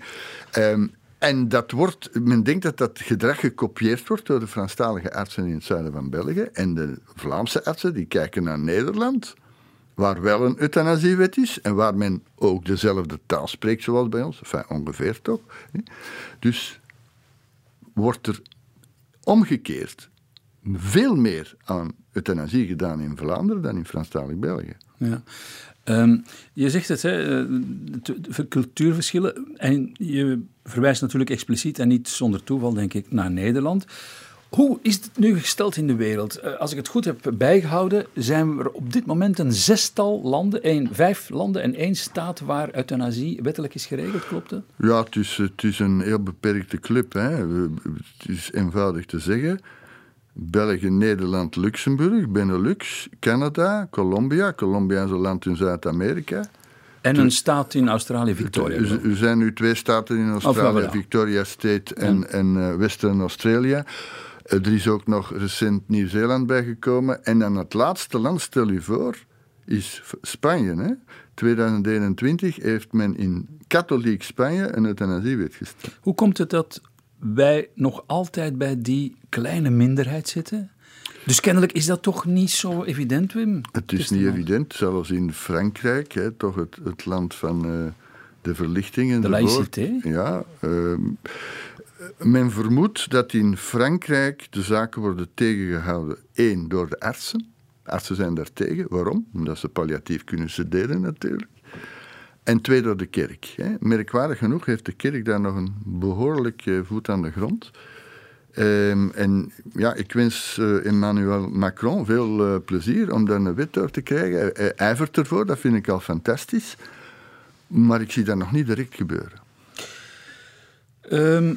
Ehm, en dat wordt, men denkt dat dat gedrag gekopieerd wordt door de Franstalige artsen in het zuiden van België. En de Vlaamse artsen die kijken naar Nederland, waar wel een euthanasiewet is en waar men ook dezelfde taal spreekt zoals bij ons. Enfin, ongeveer toch. Dus wordt er omgekeerd veel meer aan euthanasie gedaan in Vlaanderen dan in Franstalig België. Ja. Ehm, je zegt het, hè, eh, cultuurverschillen. En je verwijst natuurlijk expliciet en niet zonder toeval, denk ik, naar Nederland. Hoe is het nu gesteld in de wereld? Eh, Als ik het goed heb bijgehouden, zijn er op dit moment een zestal landen, één, vijf landen en één staat waar euthanasie wettelijk is geregeld, klopt dat? Ja, het is, het is een heel beperkte club. Hè. Het is eenvoudig te zeggen. België, Nederland, Luxemburg, Benelux, Canada, Colombia. Colombia is een land in Zuid-Amerika. En een staat in Australië, Victoria. Er, zijn nu twee staten in Australië. Victoria State en, en eh, Western Australia. Er is ook nog recent Nieuw-Zeeland bijgekomen. En dan het laatste land, stel u voor, is Spanje. Hè? 2021 heeft men in katholiek Spanje een euthanasiewet gesteld. Hoe komt het dat wij nog altijd bij die kleine minderheid zitten? Dus kennelijk is dat toch niet zo evident, Wim? Het is niet evident, zelfs in Frankrijk, hè, toch het, het land van eh, de verlichting en De laïcité. Ja, ehm, men vermoedt dat in Frankrijk de zaken worden tegengehouden. Eén, door de artsen. Artsen zijn daar tegen. Waarom? Omdat ze palliatief kunnen sederen natuurlijk. En twee, door de kerk. Merkwaardig genoeg heeft de kerk daar nog een behoorlijk eh, voet aan de grond. Ehm, en ja, ik wens eh, Emmanuel Macron veel eh, plezier om daar een wet door te krijgen. Hij, ijvert ervoor, dat vind ik al fantastisch. Maar ik zie dat nog niet direct gebeuren. Ehm,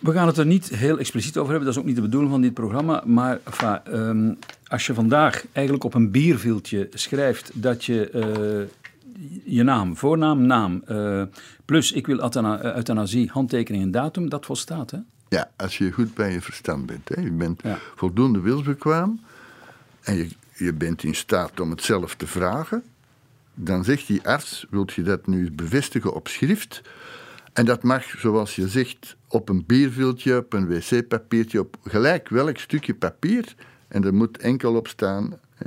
we gaan het er niet heel expliciet over hebben, dat is ook niet de bedoeling van dit programma. Maar enfin, ehm, als je vandaag eigenlijk op een bierviltje schrijft dat je eh, je naam, voornaam, naam, eh, plus ik wil eh, euthanasie, handtekening en datum, dat volstaat, hè? Ja, als je goed bij je verstand bent. Hè. Je bent Ja. voldoende wilsbekwaam en je, je bent in staat om het zelf te vragen. Dan zegt die arts, wilt je dat nu bevestigen op schrift? En dat mag, zoals je zegt, op een bierviltje, op een wc-papiertje, op gelijk welk stukje papier. En er moet enkel op staan. Hè.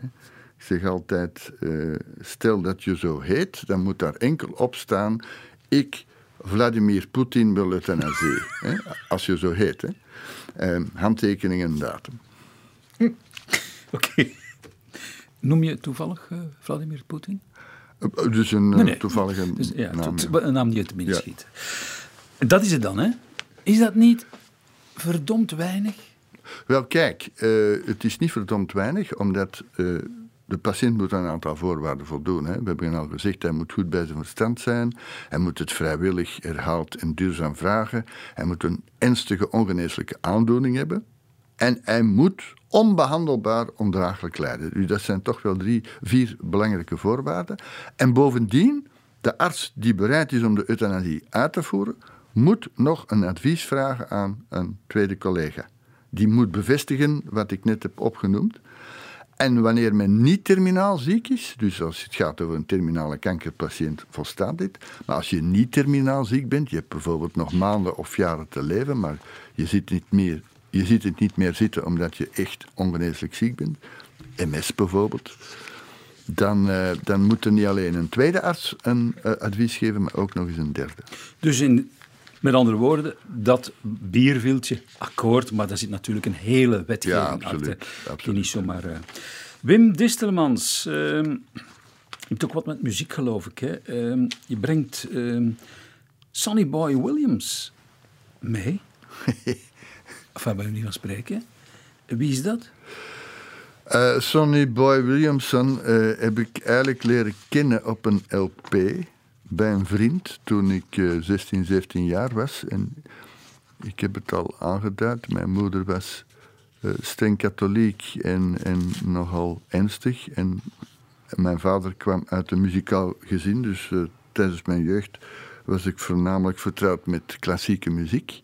Ik zeg altijd, eh, stel dat je zo heet, dan moet daar enkel op staan. Ik, Vladimir Poetin, wil euthanasie. <laughs> Als je zo heet. Hè. Eh, handtekening en datum. Oké. Noem je toevallig eh, Vladimir Poetin? Eh, Dus een eh, Nee, nee. toevallige <laughs> Dus, ja, naam. een naam die je te binnen Ja. schiet. Dat is het dan, hè? Is dat niet verdomd weinig? Wel, kijk, eh, het is niet verdomd weinig, omdat de patiënt moet aan een aantal voorwaarden voldoen. Hè. We hebben al gezegd, hij moet goed bij zijn verstand zijn, hij moet het vrijwillig, herhaald en duurzaam vragen, hij moet een ernstige ongeneeslijke aandoening hebben en hij moet onbehandelbaar ondraaglijk lijden. Dus dat zijn toch wel drie, vier belangrijke voorwaarden. En bovendien, de arts die bereid is om de euthanasie uit te voeren, moet nog een advies vragen aan een tweede collega. Die moet bevestigen wat ik net heb opgenoemd. En wanneer men niet terminaal ziek is, dus als het gaat over een terminale kankerpatiënt, volstaat dit. Maar als je niet terminaal ziek bent, je hebt bijvoorbeeld nog maanden of jaren te leven, maar je zit, niet meer, je ziet het niet meer zitten omdat je echt ongeneeslijk ziek bent, MS bijvoorbeeld, dan, uh, dan moet er niet alleen een tweede arts een uh, advies geven, maar ook nog eens een derde. Dus in, met andere woorden, dat bierviltje, akkoord, maar daar zit natuurlijk een hele wetgeving ja, absoluut, achter. absoluut. Die niet zomaar... Uh... Wim Distelmans, uh, je hebt ook wat met muziek geloof ik. Hè? Uh, je brengt Sonny Boy Williams mee. <laughs> hebben we niet van spreken? Wie is dat? Uh, Sonny Boy Williamson uh, heb ik eigenlijk leren kennen op een LP bij een vriend toen ik uh, 16, 17 jaar was. En ik heb het al aangeduid, mijn moeder was streng katholiek en, en nogal ernstig. En mijn vader kwam uit een muzikaal gezin, dus tijdens mijn jeugd was ik voornamelijk vertrouwd met klassieke muziek.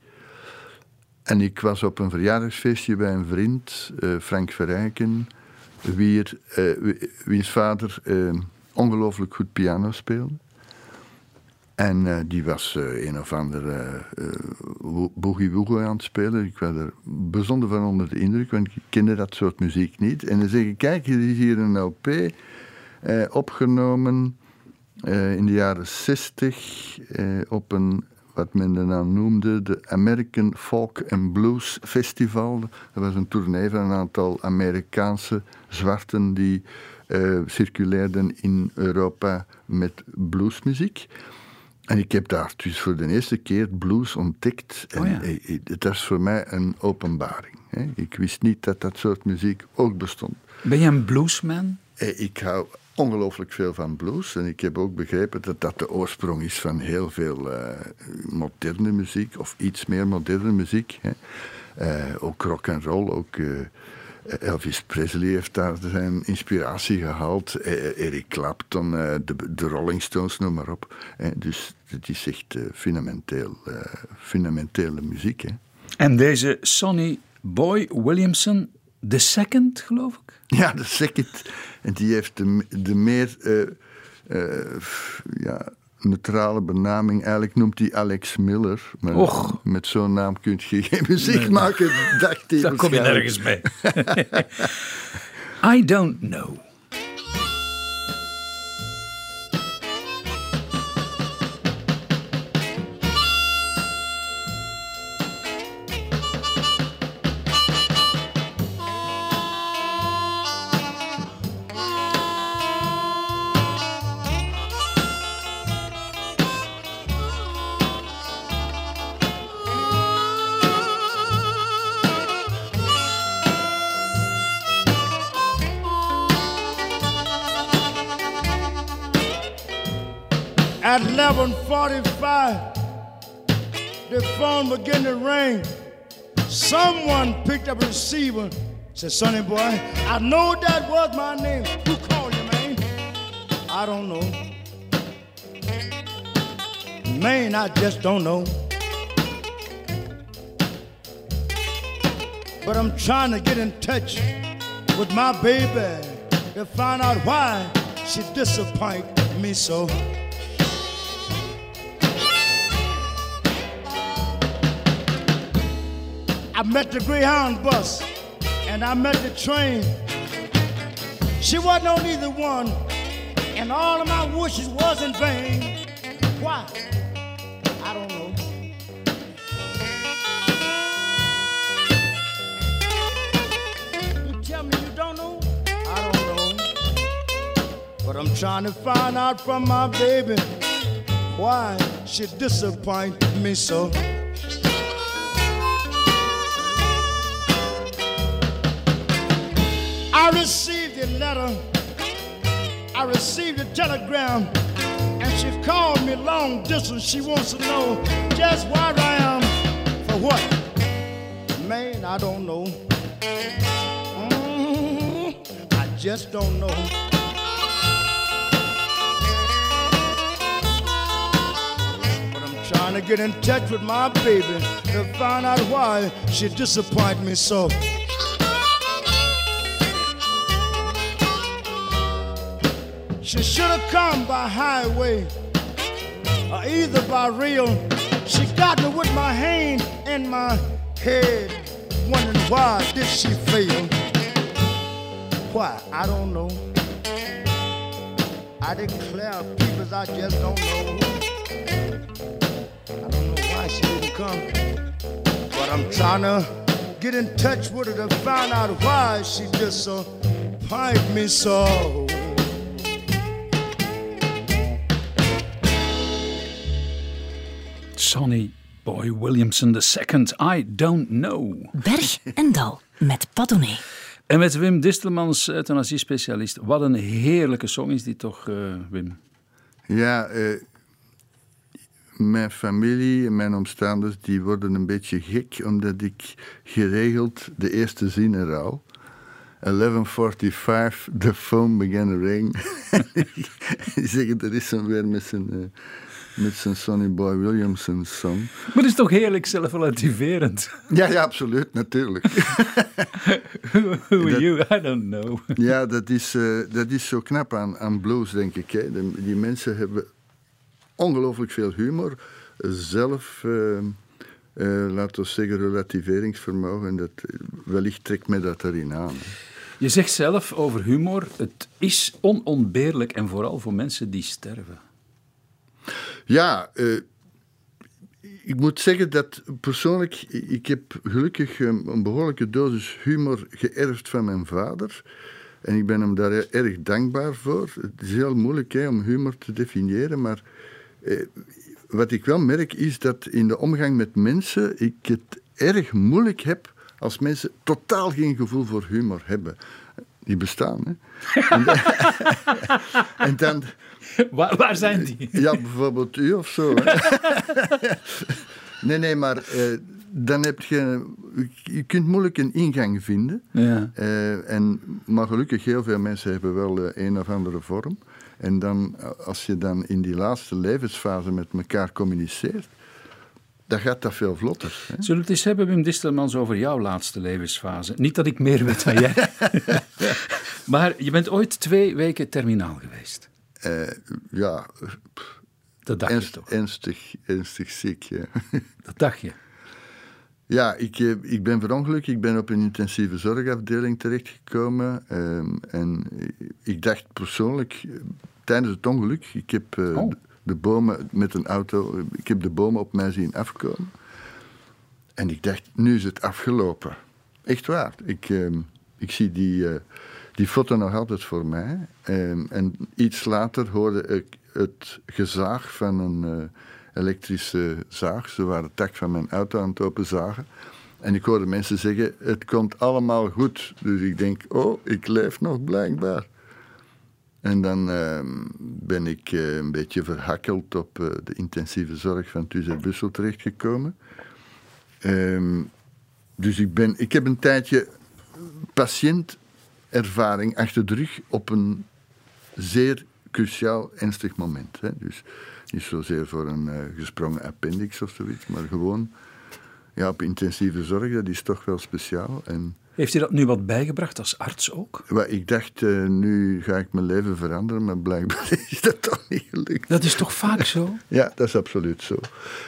En ik was op een verjaardagsfeestje bij een vriend, uh, Frank Verrijken, wier, uh, wiens vader uh, ongelooflijk goed piano speelde. En die was een of andere boogie-woogie aan het spelen. Ik was er bijzonder van onder de indruk, want ik kende dat soort muziek niet. En dan zeg ik, kijk, er is hier een LP opgenomen in de jaren 60 op een wat men dan noemde de American Folk and Blues Festival. Dat was een tournee van een aantal Amerikaanse zwarten die uh, circuleerden in Europa met bluesmuziek. En ik heb daar dus voor de eerste keer blues ontdekt. En oh ja. het was voor mij een openbaring. Hè. Ik wist niet dat dat soort muziek ook bestond. Ben je een bluesman? Ik hou ongelooflijk veel van blues. En ik heb ook begrepen dat dat de oorsprong is van heel veel uh, moderne muziek, of iets meer moderne muziek. Hè. Uh, ook rock and roll, ook uh, Elvis Presley heeft daar zijn inspiratie gehaald. Eric Clapton, de, de, Rolling Stones, noem maar op. dus het is echt fundamenteel, fundamentele muziek. Hè. En deze Sonny Boy Williamson, de second, geloof ik? Ja, de second. En die heeft de, de meer uh, uh, ja, neutrale benaming. Eigenlijk noemt hij Alex Miller. Maar Och. met zo'n naam kun je geen muziek nee, maken, dacht hij. <laughs> Daar kom je nergens mee. <laughs> I don't know. 11:45, the phone began to ring. Someone picked up a receiver. Said, "Sonny boy, I know that was my name. Who called you, man? I don't know. Man, I just don't know. But I'm trying to get in touch with my baby to find out why she disappointed me so." I met the Greyhound bus and I met the train. She wasn't on either one, and all of my wishes was in vain. Why? I don't know. You tell me you don't know? I don't know. But I'm trying to find out from my baby why she disappointed me so. I received a letter, I received a telegram, and she called me long distance. She wants to know just where I am for what. Man, I don't know. Mm. just don't know. But I'm trying to get in touch with my baby to find out why she disappointed me so. She should have come by highway or either by rail. She got me with my hand in my head, wondering why did she fail? Why? I don't know. I declare, people, I just don't know. I don't know why she didn't come, but I'm trying to get in touch with her to find out why she disappointed me so. Sonny Boy Williamson II, I Don't Know. Berg en Dal met Padone. En met Wim Distelmans, euthanasie-specialist. Wat een heerlijke song is die toch, eh, Wim? Ja, eh, mijn familie en mijn omstanders die worden een beetje gek omdat ik geregeld de eerste zin herhaal. 11.45, the phone began to ring. <laughs> Die zeggen, er is hem weer met zijn, eh, met zijn Sonny Boy Williamson song. Maar het is toch heerlijk zelfrelativerend. Ja, ja, absoluut, natuurlijk. <laughs> Who are you? I don't know. Ja, dat is, eh, dat is zo knap aan, aan blues, denk ik. Hè. De- die mensen hebben ongelooflijk veel humor. Zelf, eh, eh, laten we zeggen, relativeringsvermogen. En dat, wellicht trekt mij dat erin aan. hè. Je zegt zelf over humor, het is onontbeerlijk en vooral voor mensen die sterven. Ja, eh, ik moet zeggen dat persoonlijk, ik heb gelukkig een, behoorlijke dosis humor geërfd van mijn vader. En ik ben hem daar erg dankbaar voor. Het is heel moeilijk hè, om humor te definiëren, maar eh, wat ik wel merk is dat in de omgang met mensen ik het erg moeilijk heb als mensen totaal geen gevoel voor humor hebben. Die bestaan, hè. En dan <laughs> <laughs> Waar, waar zijn die? ja, bijvoorbeeld u of zo. <laughs> Nee, nee, maar eh, dan heb je... Je kunt moeilijk een ingang vinden. Ja. Eh, en, maar gelukkig, heel veel mensen hebben wel eh, een of andere vorm. En dan, als je dan in die laatste levensfase met elkaar communiceert, dan gaat dat veel vlotter. Hè? Zullen we het eens hebben, Wim Distelmans, over jouw laatste levensfase? Niet dat ik meer weet dan jij. <laughs> maar je bent ooit twee weken terminaal geweest. Eh, ja, Dat dacht je toch? ernstig, ernstig ziek. Ja. <laughs> Dat dacht je. Ja, ik, eh, ik ben verongelukt. Ik ben op een intensieve zorgafdeling terechtgekomen. ehm, en ik dacht persoonlijk, eh, tijdens het ongeluk, ik heb Oh. de bomen met een auto, ik heb de bomen op mij zien afkomen. En ik dacht, nu is het afgelopen. Echt waar. Ik, ehm, ik zie die, die foto nog altijd voor mij. Ehm, en iets later hoorde ik het gezaag van een eh, elektrische zaag. Ze waren het tak van mijn auto aan het openzagen. En ik hoorde mensen zeggen, het komt allemaal goed. Dus ik denk, oh, ik leef nog blijkbaar. En dan ehm, ben ik eh, een beetje verhakkeld op eh, de intensieve zorg van Thuis Bussel terechtgekomen. Ehm, dus ik, ben, ik heb een tijdje patiëntervaring achter de rug op een zeer cruciaal, ernstig moment. Hè. Dus niet zozeer voor een eh, gesprongen appendix of zoiets, maar gewoon ja, op intensieve zorg, dat is toch wel speciaal. En Heeft je dat nu wat bijgebracht als arts ook? wat ik dacht, eh, nu ga ik mijn leven veranderen, maar blijkbaar <laughs> is dat toch niet gelukt. Dat is toch vaak zo? <laughs> Ja, dat is absoluut zo.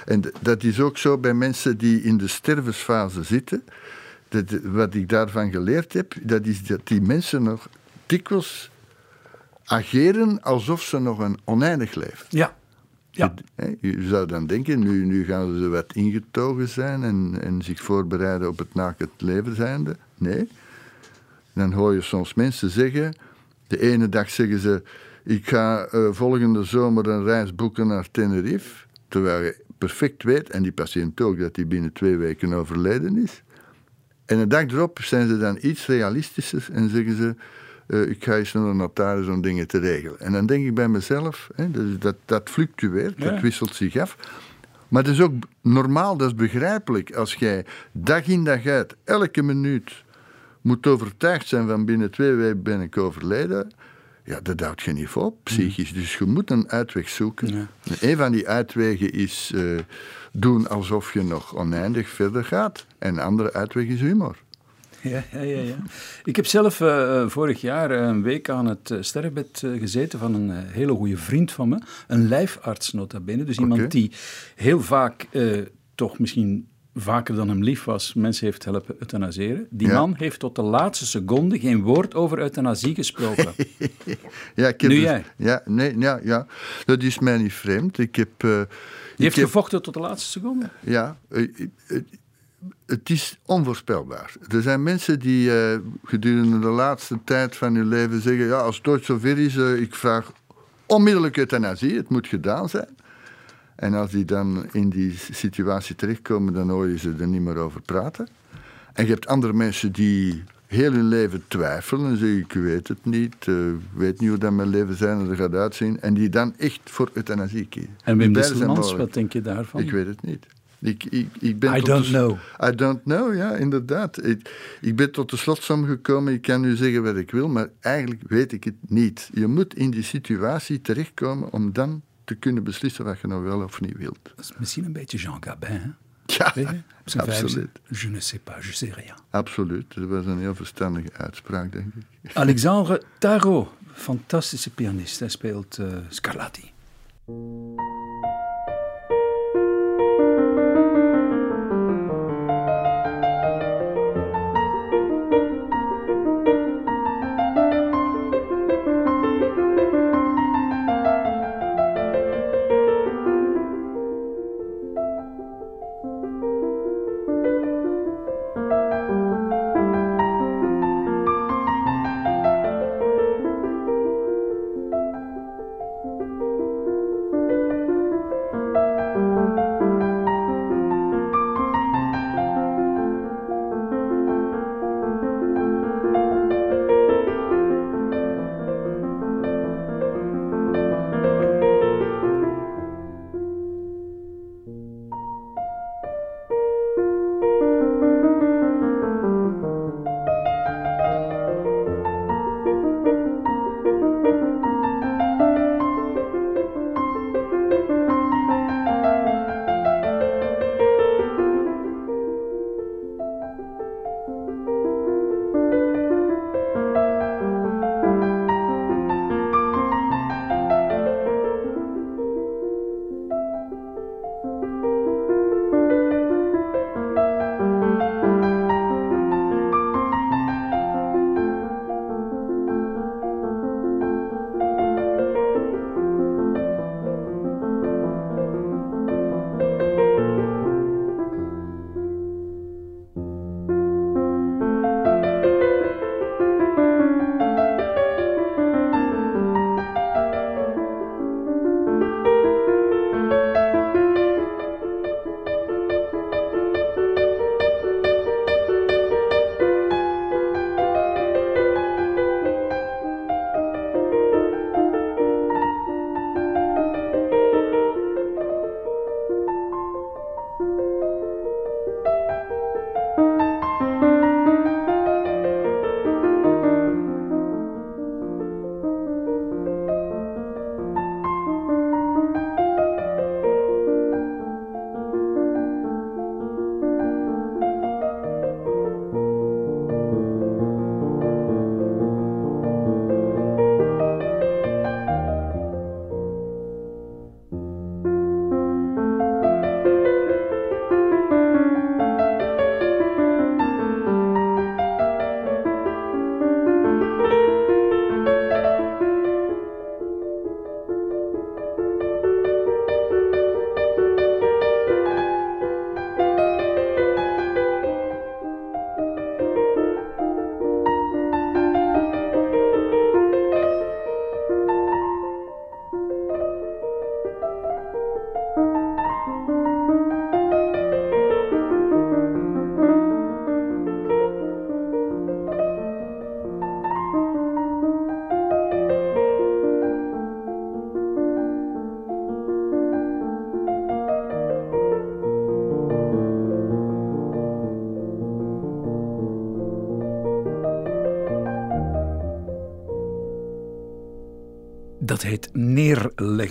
En dat is ook zo bij mensen die in de stervensfase zitten. Dat, wat ik daarvan geleerd heb, dat is dat die mensen nog dikwijls ageren alsof ze nog een oneindig leven. Ja. Ja. Hè, Je zou dan denken, nu, nu gaan ze wat ingetogen zijn en, en zich voorbereiden op het nakend leven zijnde. Nee. Dan hoor je soms mensen zeggen, de ene dag zeggen ze, ik ga eh, volgende zomer een reis boeken naar Tenerife. Terwijl je perfect weet, en die patiënt ook, dat hij binnen twee weken overleden is. En een dag erop zijn ze dan iets realistischer en zeggen ze, eh, ik ga eens naar de notaris om dingen te regelen. En dan denk ik bij mezelf, hè, dus dat, dat fluctueert, Ja. dat wisselt zich af. Maar dat is ook normaal, dat is begrijpelijk. Als jij dag in dag uit, elke minuut moet overtuigd zijn van binnen twee weken ben ik overleden. Ja, dat houdt je niet op, psychisch. Dus je moet een uitweg zoeken. Ja. En een van die uitwegen is eh, doen alsof je nog oneindig verder gaat. En een andere uitweg is humor. Ja, ja, ja, ja. Ik heb zelf eh, vorig jaar een week aan het eh, sterrenbed eh, gezeten van een eh, hele goede vriend van me. Een lijfarts nota bene. Dus iemand die heel vaak, eh, toch misschien vaker dan hem lief was, mensen heeft helpen euthanaseren. Die Ja. man heeft tot de laatste seconde geen woord over euthanasie gesproken. <laughs> Ja, ik heb Nu dus- jij? Ja, nee, ja, ja, dat is mij niet vreemd. Ik heb... eh, Die heeft heb- gevochten tot de laatste seconde. Ja, eh, eh, het is onvoorspelbaar. Er zijn mensen die eh, gedurende de laatste tijd van hun leven zeggen: ja, als het zover is, eh, ik vraag onmiddellijk euthanasie, het moet gedaan zijn. En als die dan in die situatie terechtkomen, dan hoor je ze er niet meer over praten. En je hebt andere mensen die heel hun leven twijfelen en zeggen: ik weet het niet, eh, ik weet niet hoe dat mijn leven zijn en er gaat uitzien. En die dan echt voor euthanasie kiezen. En Wim Disselmans, wat denk je daarvan? Ik weet het niet. Ik, ik, ik ben I don't know. I don't know, ja, inderdaad. Ik, ik ben tot de slotsom gekomen. Ik kan nu zeggen wat ik wil, maar eigenlijk weet ik het niet. Je moet in die situatie terechtkomen om dan te kunnen beslissen wat je nou wel of niet wilt. Dat is misschien een beetje Jean Gabin, hè? <laughs> Ja, absoluut. Je ne sais pas, je sais rien. Absoluut. Dat was een heel verstandige uitspraak, denk ik. <laughs> Alexandre Tarot, fantastische pianist. Hij speelt eh, Scarlatti.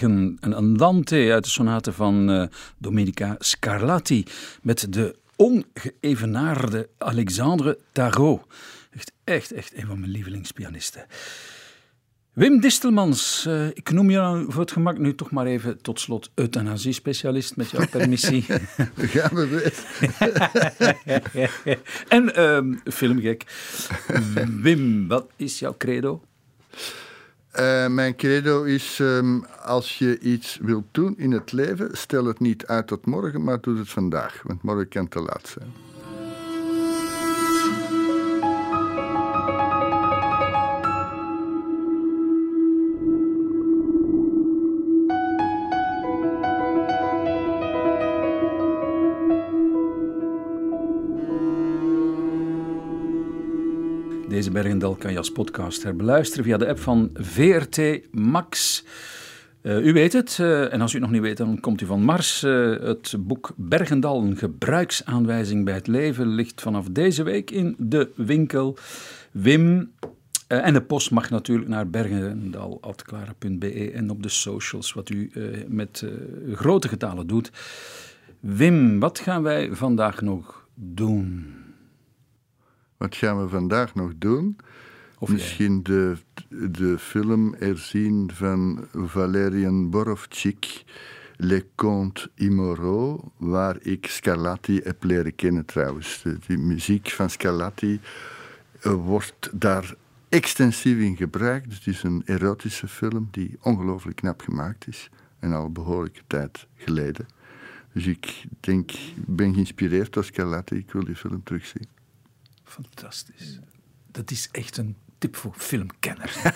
Een andante uit de sonate van uh, Domenica Scarlatti. Met de ongeëvenaarde Alexandre Tarot. Echt, echt, echt een van mijn lievelingspianisten. Wim Distelmans, uh, ik noem je nou voor het gemak nu toch maar even tot slot euthanasie-specialist, met jouw permissie. <laughs> Gaan we weer. <laughs> en um, filmgek. Wim, wat is jouw credo? Uh, mijn credo is, um, als je iets wilt doen in het leven, stel het niet uit tot morgen, maar doe het vandaag, want morgen kan te laat zijn. Deze Bergendal kan je als podcast herbeluisteren via de app van VRT Max. Uh, u weet het, uh, en als u het nog niet weet, dan komt u van Mars. Uh, het boek Bergendal, een gebruiksaanwijzing bij het leven, ligt vanaf deze week in de winkel. Wim, en de post mag natuurlijk naar bergendal.clara.be en op de socials, wat u met grote getalen doet. Wim, wat gaan wij vandaag nog doen? Wat gaan we vandaag nog doen? Of Misschien de, de film erzien van Valerian Borovchik, Le Conte Immoraux, waar ik Scarlatti heb leren kennen trouwens. De, muziek van Scarlatti eh, wordt daar extensief in gebruikt. Het is een erotische film die ongelooflijk knap gemaakt is en al behoorlijke tijd geleden. Dus ik denk, ik ben geïnspireerd door Scarlatti. Ik wil die film terugzien. Fantastisch. Dat is echt een tip voor filmkenners. <laughs>